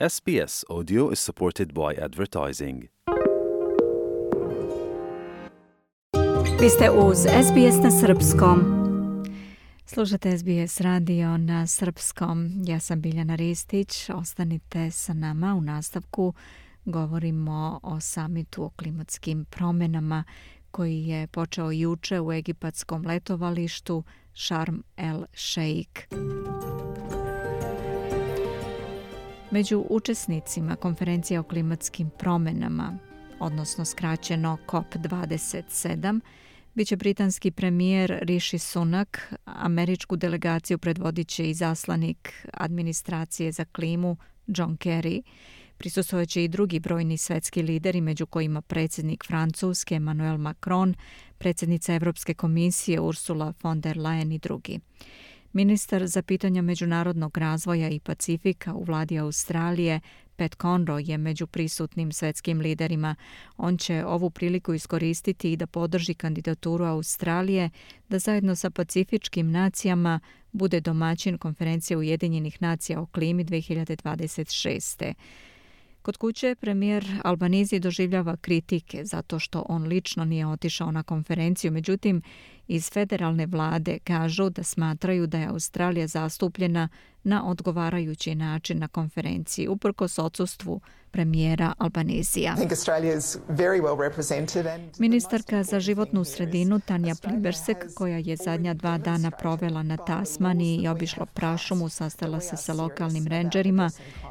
SBS Audio is supported by advertising. Vi ste uz SBS na srpskom. Slušate SBS radio na srpskom. Ja sam Biljana Ristić. Ostanite sa nama u nastavku. Govorimo o samitu o klimatskim promenama koji je počeo juče u egipatskom letovalištu Sharm el Sheikh. Među učesnicima konferencija o klimatskim promenama, odnosno skraćeno COP27, Biće britanski premijer Rishi Sunak, američku delegaciju predvodit će i zaslanik administracije za klimu John Kerry, Prisustvovat će i drugi brojni svetski lideri, među kojima predsjednik Francuske Emmanuel Macron, predsjednica Evropske komisije Ursula von der Leyen i drugi. Ministar za pitanja međunarodnog razvoja i Pacifika u vladi Australije, Pat Conroy, je među prisutnim svetskim liderima. On će ovu priliku iskoristiti i da podrži kandidaturu Australije da zajedno sa pacifičkim nacijama bude domaćin konferencije Ujedinjenih nacija o klimi 2026. Kod kuće premijer Albanizi doživljava kritike zato što on lično nije otišao na konferenciju, međutim iz federalne vlade kažu da smatraju da je Australija zastupljena na odgovarajući način na konferenciji, uprkos odsustvu premijera Albanizija. Ministarka za životnu sredinu Tanja Plibersek, koja je zadnja dva dana provela na Tasmani i obišla prašumu, sastala se sa lokalnim renđerima,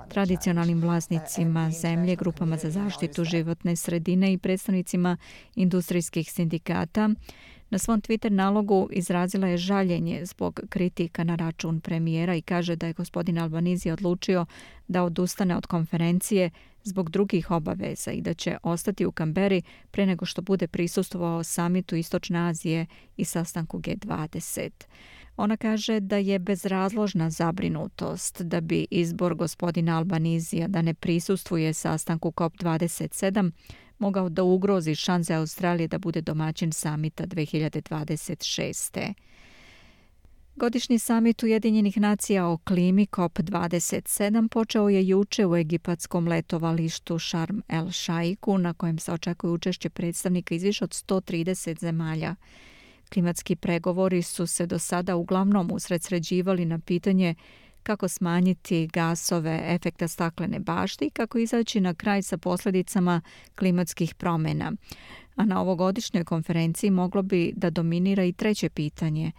tradicionalnim vlasnicima zemlje, grupama za zaštitu životne sredine i predstavnicima industrijskih sindikata, Na svom Twitter nalogu izrazila je žaljenje zbog kritika na račun premijera i kaže da je gospodin Albanizi odlučio da odustane od konferencije zbog drugih obaveza i da će ostati u Kamberi pre nego što bude prisustovao samitu Istočne Azije i sastanku G20. Ona kaže da je bezrazložna zabrinutost da bi izbor gospodina Albanizija da ne prisustuje sastanku COP27 mogao da ugrozi šanse Australije da bude domaćin samita 2026. Godišnji samit Ujedinjenih nacija o klimi COP27 počeo je juče u egipatskom letovalištu Sharm el Shaiku na kojem se očekuje učešće predstavnika iz više od 130 zemalja. Klimatski pregovori su se do sada uglavnom usredsređivali na pitanje kako smanjiti gasove efekta staklene bašte i kako izaći na kraj sa posljedicama klimatskih promjena. A na ovogodišnjoj konferenciji moglo bi da dominira i treće pitanje.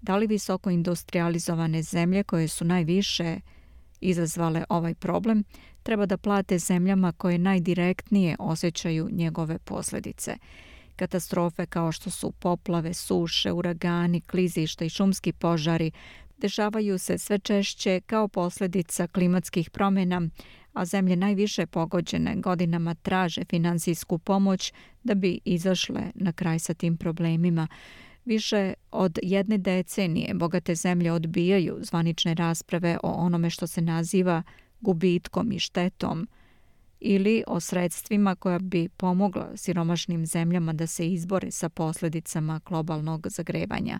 Da li visoko industrializovane zemlje koje su najviše izazvale ovaj problem treba da plate zemljama koje najdirektnije osjećaju njegove posljedice? Katastrofe kao što su poplave, suše, uragani, klizišta i šumski požari dešavaju se sve češće kao posljedica klimatskih promjena, a zemlje najviše pogođene godinama traže finansijsku pomoć da bi izašle na kraj sa tim problemima. Više od jedne decenije bogate zemlje odbijaju zvanične rasprave o onome što se naziva gubitkom i štetom ili o sredstvima koja bi pomogla siromašnim zemljama da se izbore sa posljedicama globalnog zagrevanja.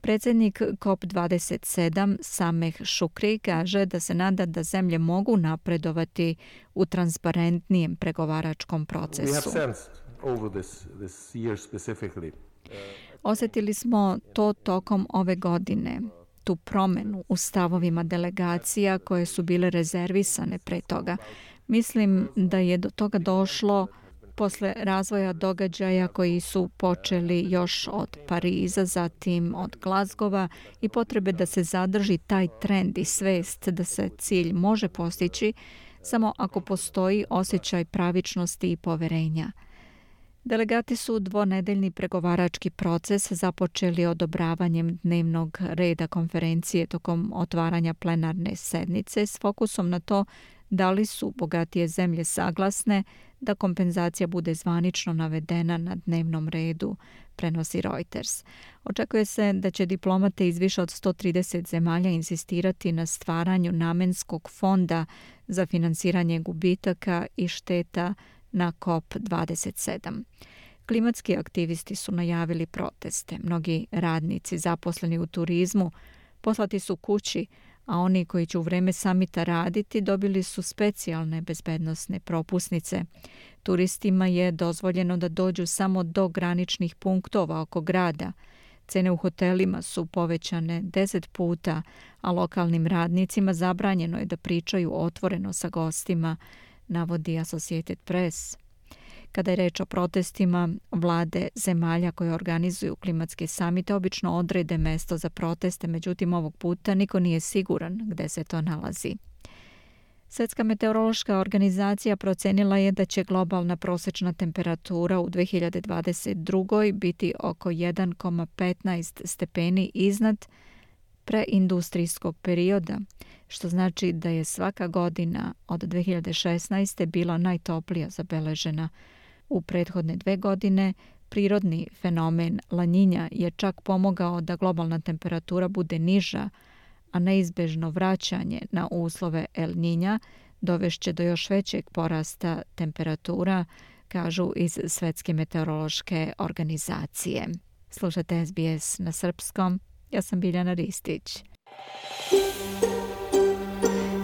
Predsjednik COP27 Sameh Šukri kaže da se nada da zemlje mogu napredovati u transparentnijem pregovaračkom procesu. Osjetili smo to tokom ove godine, tu promenu u stavovima delegacija koje su bile rezervisane pre toga. Mislim da je do toga došlo posle razvoja događaja koji su počeli još od Pariza, zatim od Glazgova i potrebe da se zadrži taj trend i svest da se cilj može postići samo ako postoji osjećaj pravičnosti i poverenja. Delegati su dvonedeljni pregovarački proces započeli odobravanjem dnevnog reda konferencije tokom otvaranja plenarne sednice s fokusom na to da li su bogatije zemlje saglasne da kompenzacija bude zvanično navedena na dnevnom redu, prenosi Reuters. Očekuje se da će diplomate iz više od 130 zemalja insistirati na stvaranju namenskog fonda za finansiranje gubitaka i šteta na COP27. Klimatski aktivisti su najavili proteste. Mnogi radnici zaposleni u turizmu poslati su kući, a oni koji će u vreme samita raditi dobili su specijalne bezbednostne propusnice. Turistima je dozvoljeno da dođu samo do graničnih punktova oko grada. Cene u hotelima su povećane 10 puta, a lokalnim radnicima zabranjeno je da pričaju otvoreno sa gostima, navodi Associated Press. Kada je reč o protestima, vlade zemalja koje organizuju klimatske samite obično odrede mesto za proteste, međutim ovog puta niko nije siguran gde se to nalazi. Svetska meteorološka organizacija procenila je da će globalna prosečna temperatura u 2022. biti oko 1,15 stepeni iznad preindustrijskog perioda, što znači da je svaka godina od 2016. bila najtoplija zabeležena. U prethodne dve godine prirodni fenomen lanjinja je čak pomogao da globalna temperatura bude niža, a neizbežno vraćanje na uslove El Ninja dovešće do još većeg porasta temperatura, kažu iz Svetske meteorološke organizacije. Slušate SBS na srpskom. Ja sam Biljana Ristić.